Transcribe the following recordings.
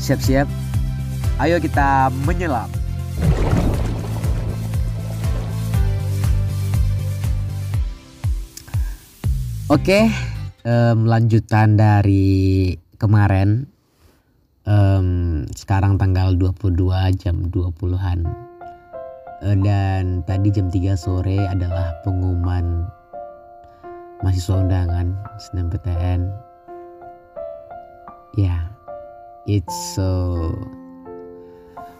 Siap-siap. Ayo kita menyelam. Oke, um, lanjutan dari kemarin. Um, sekarang tanggal 22 jam 20-an. Uh, dan tadi jam 3 sore adalah pengumuman mahasiswa undangan SNMPTN. It's so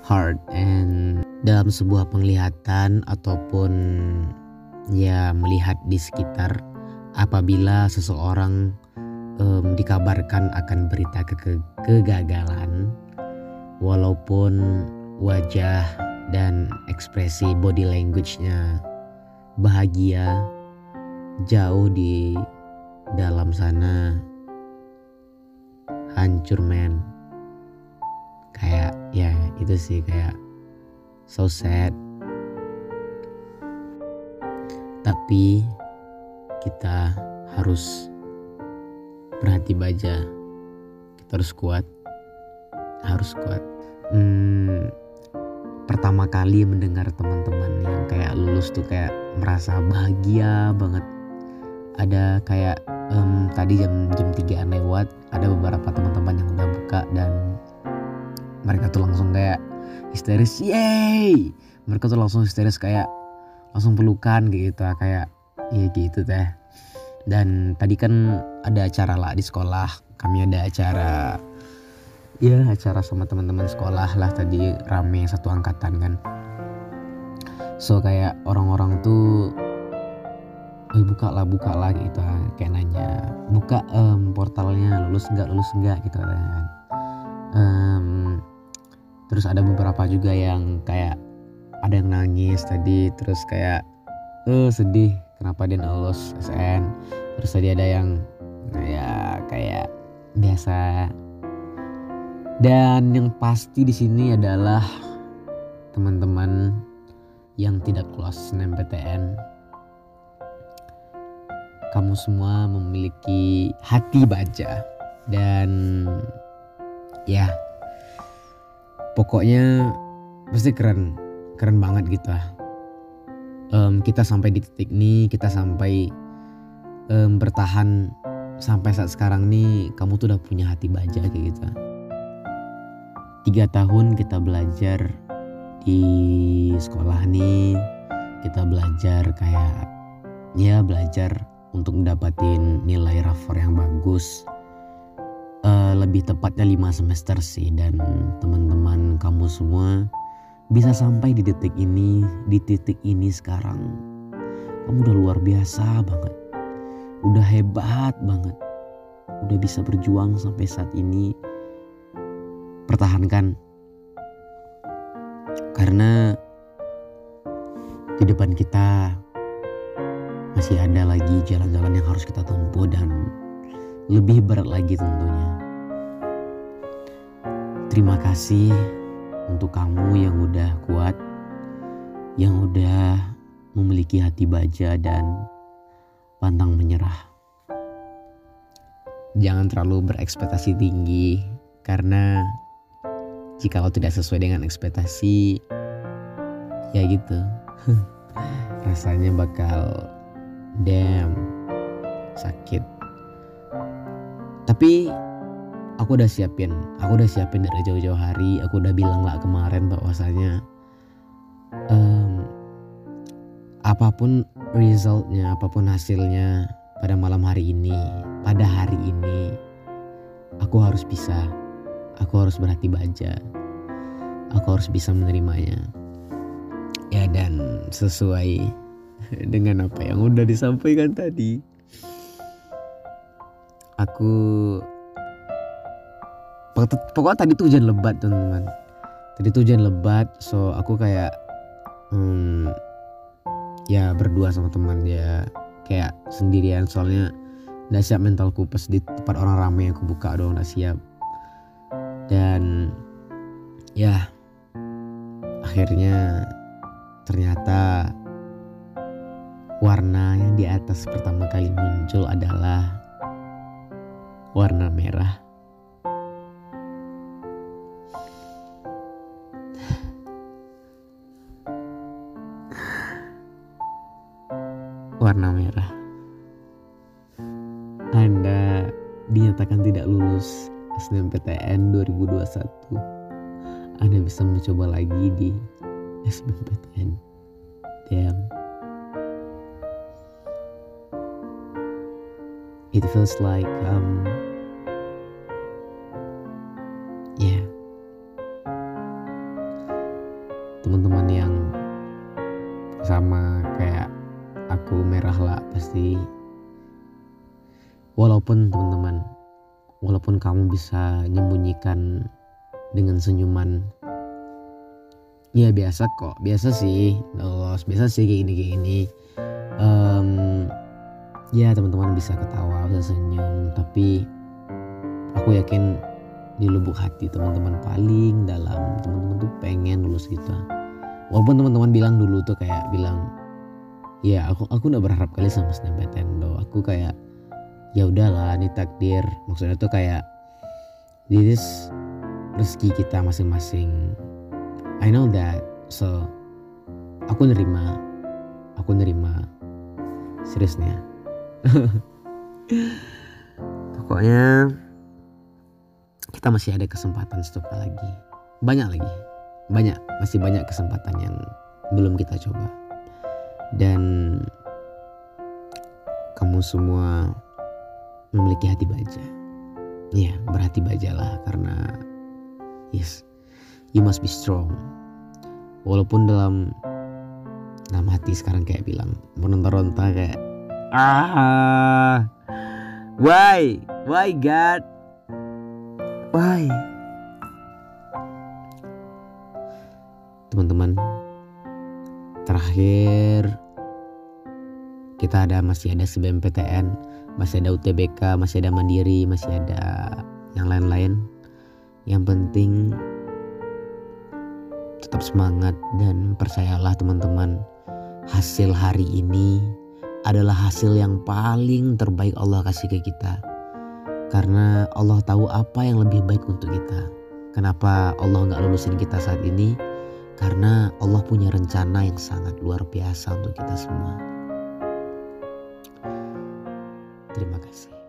hard. And dalam sebuah penglihatan ataupun ya melihat di sekitar apabila seseorang um, dikabarkan akan berita ke ke kegagalan walaupun wajah dan ekspresi body language-nya bahagia jauh di dalam sana hancur men kayak ya itu sih kayak so sad. Tapi kita harus berhati baja. Kita harus kuat. Harus kuat. Hmm, pertama kali mendengar teman-teman yang kayak lulus tuh kayak merasa bahagia banget. Ada kayak um, tadi jam jam tigaan lewat ada beberapa teman-teman yang udah buka dan mereka tuh langsung kayak histeris yay mereka tuh langsung histeris kayak langsung pelukan gitu kayak ya gitu teh. Dan tadi kan ada acara lah di sekolah kami ada acara ya acara sama teman-teman sekolah lah tadi rame satu angkatan kan. So kayak orang-orang tuh eh buka lah buka lah gitu kayak nanya buka um, portalnya lulus enggak lulus enggak gitu kan. Um, terus ada beberapa juga yang kayak ada yang nangis tadi terus kayak eh sedih kenapa dia lulus SN terus tadi ada yang ya kayak biasa. Dan yang pasti di sini adalah teman-teman yang tidak lolos SNMPTN kamu semua memiliki hati baja. Dan ya pokoknya pasti keren keren banget gitu lah. Um, kita sampai di titik ini kita sampai um, bertahan sampai saat sekarang nih kamu tuh udah punya hati baja kayak gitu. Tiga tahun kita belajar di sekolah nih kita belajar kayak ya belajar untuk mendapatkan nilai rapor yang bagus lebih tepatnya lima semester sih dan teman-teman kamu semua bisa sampai di detik ini, di titik ini sekarang. Kamu udah luar biasa banget. Udah hebat banget. Udah bisa berjuang sampai saat ini. Pertahankan. Karena di depan kita masih ada lagi jalan-jalan yang harus kita tempuh dan lebih berat lagi tentunya. Terima kasih untuk kamu yang udah kuat, yang udah memiliki hati baja dan pantang menyerah. Jangan terlalu berekspektasi tinggi karena jika lo tidak sesuai dengan ekspektasi, ya gitu. Rasanya bakal damn sakit. Tapi aku udah siapin aku udah siapin dari jauh-jauh hari aku udah bilang lah kemarin bahwasanya um, apa pun resultnya apa pun hasilnya pada malam hari ini pada hari ini aku harus bisa aku harus berhati baja aku harus bisa menerimanya. Ya dan sesuai dengan apa yang udah disampaikan tadi aku pokoknya tadi tuh hujan lebat teman-teman. Tadi tuh hujan lebat so aku kayak hmm, ya berdua sama teman ya kayak sendirian soalnya nggak siap mentalku pas di tempat orang ramai aku buka dong nggak siap. Dan ya akhirnya ternyata warna yang di atas pertama kali muncul adalah warna merah warna merah. Anda dinyatakan tidak lulus SNMPTN 2021. Anda bisa mencoba lagi di SBMPTN. Damn. It feels like um yeah teman-teman yang sama kayak aku merah lah pasti. Walaupun teman-teman walaupun kamu bisa menyembunyikan dengan senyuman ya biasa kok biasa sih lolos biasa sih kayak gini kayak gini. Um, ya teman-teman bisa ketawa bisa senyum tapi aku yakin di lubuk hati teman-teman paling dalam teman-teman tuh pengen lulus gitu. Walaupun teman-teman bilang dulu tuh kayak bilang ya aku aku udah berharap kali sama SNMPTN do aku kayak ya udahlah ini takdir. Maksudnya tuh kayak this rezeki kita masing-masing. I know that. So aku nerima aku nerima. Seriusnya. Pokoknya kita masih ada kesempatan satu lagi. Banyak lagi. Banyak masih banyak kesempatan yang belum kita coba dan kamu semua memiliki hati baja. Ya berhati baja lah karena yes you must be strong. Walaupun dalam dalam hati sekarang kayak bilang meronta-ronta kayak ah why? Why God? Why? Teman-teman terakhir kita ada masih ada SBMPTN masih ada UTBK masih ada Mandiri masih ada yang lain-lain. Yang penting tetap semangat dan percayalah teman-teman hasil hari ini adalah hasil yang paling terbaik Allah kasih ke kita. Karena Allah tahu apa yang lebih baik untuk kita. Kenapa Allah nggak lulusin kita saat ini karena Allah punya rencana yang sangat luar biasa untuk kita semua. Terima kasih.